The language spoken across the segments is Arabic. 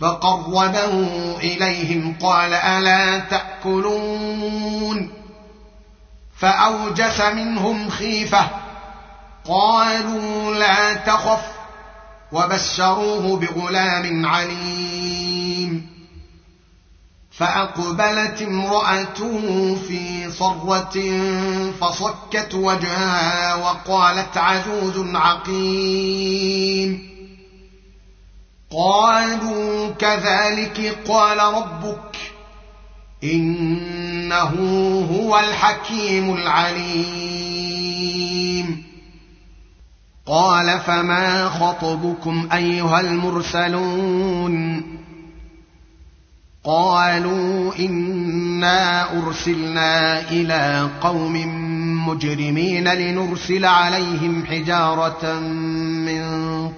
فقربه إليهم قال ألا تأكلون؟ فأوجس منهم خيفة. قالوا لا تخف. وبشروه بغلام عليم. فأقبلت امرأته في صرة فصكت وجهها وقالت عجوز عقيم. قالوا كذلك قال ربك إنه هو الحكيم العليم. قال فما خطبكم أيها المرسلون؟ قالوا إنا أرسلنا إلى قوم مجرمين لنرسل عليهم حجارة من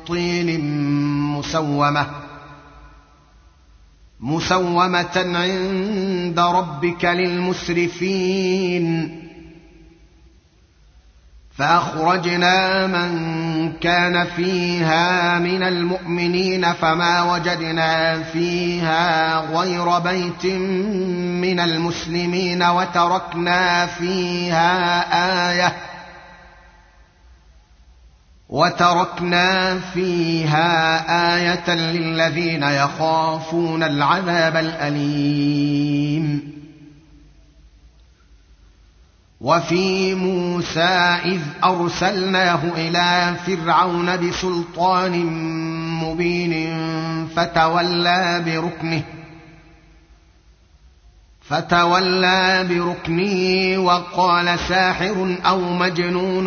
طين مسومة مسومة عند ربك للمسرفين. فأخرجنا من كان فيها من المؤمنين فما وجدنا فيها غير بيت من المسلمين وتركنا فيها آية وتركنا فيها آية للذين يخافون العذاب الأليم. وفي موسى إذ أرسلناه إلى فرعون بسلطان مبين فتولى بركنه فتولى بركنه وقال ساحر أو مجنون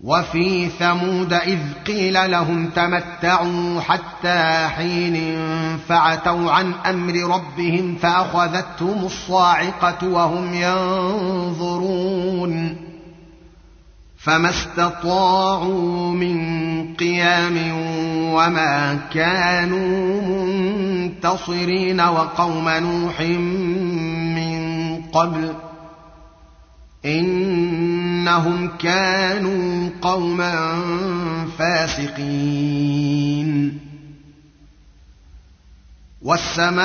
وفي ثمود إذ قيل لهم تمتعوا حتى حين فعتوا عن أمر ربهم فأخذتهم الصاعقة وهم ينظرون فما استطاعوا من قيام وما كانوا منتصرين وقوم نوح من قبل إنهم كانوا قوما فاسقين. والسماء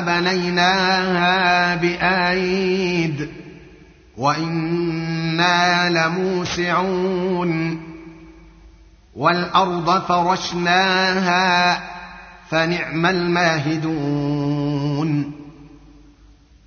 بنيناها بآيد وإنا لموسعون. والأرض فرشناها فنعم الماهدون.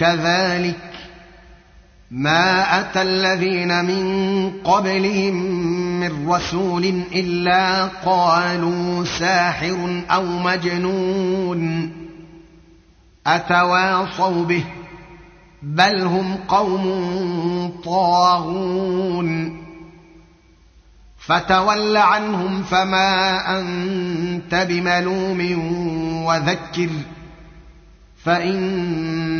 كذلك ما أتى الذين من قبلهم من رسول إلا قالوا ساحر أو مجنون أتواصوا به بل هم قوم طاغون فتول عنهم فما أنت بملوم وذكر فإن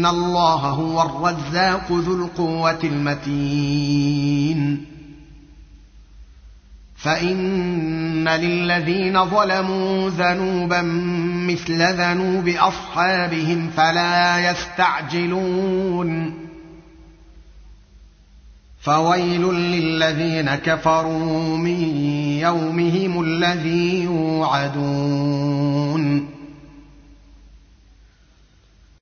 ان الله هو الرزاق ذو القوه المتين فان للذين ظلموا ذنوبا مثل ذنوب اصحابهم فلا يستعجلون فويل للذين كفروا من يومهم الذي يوعدون